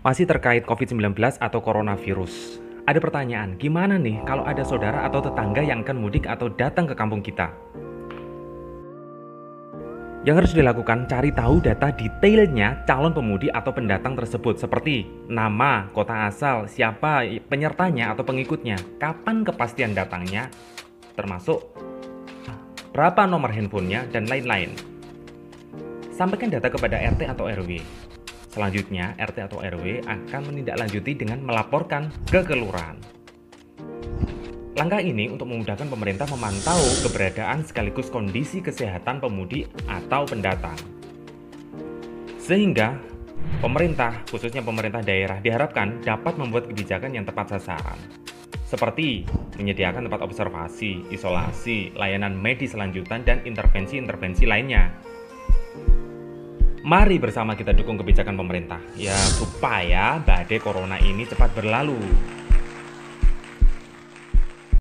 Masih terkait COVID-19 atau coronavirus. Ada pertanyaan, gimana nih kalau ada saudara atau tetangga yang akan mudik atau datang ke kampung kita? Yang harus dilakukan, cari tahu data detailnya calon pemudi atau pendatang tersebut seperti nama, kota asal, siapa penyertanya atau pengikutnya, kapan kepastian datangnya, termasuk berapa nomor handphonenya, dan lain-lain. Sampaikan data kepada RT atau RW. Selanjutnya, RT atau RW akan menindaklanjuti dengan melaporkan ke kelurahan. Langkah ini untuk memudahkan pemerintah memantau keberadaan sekaligus kondisi kesehatan pemudi atau pendatang. Sehingga pemerintah, khususnya pemerintah daerah, diharapkan dapat membuat kebijakan yang tepat sasaran. Seperti menyediakan tempat observasi, isolasi, layanan medis lanjutan, dan intervensi-intervensi lainnya Mari bersama kita dukung kebijakan pemerintah ya supaya badai corona ini cepat berlalu.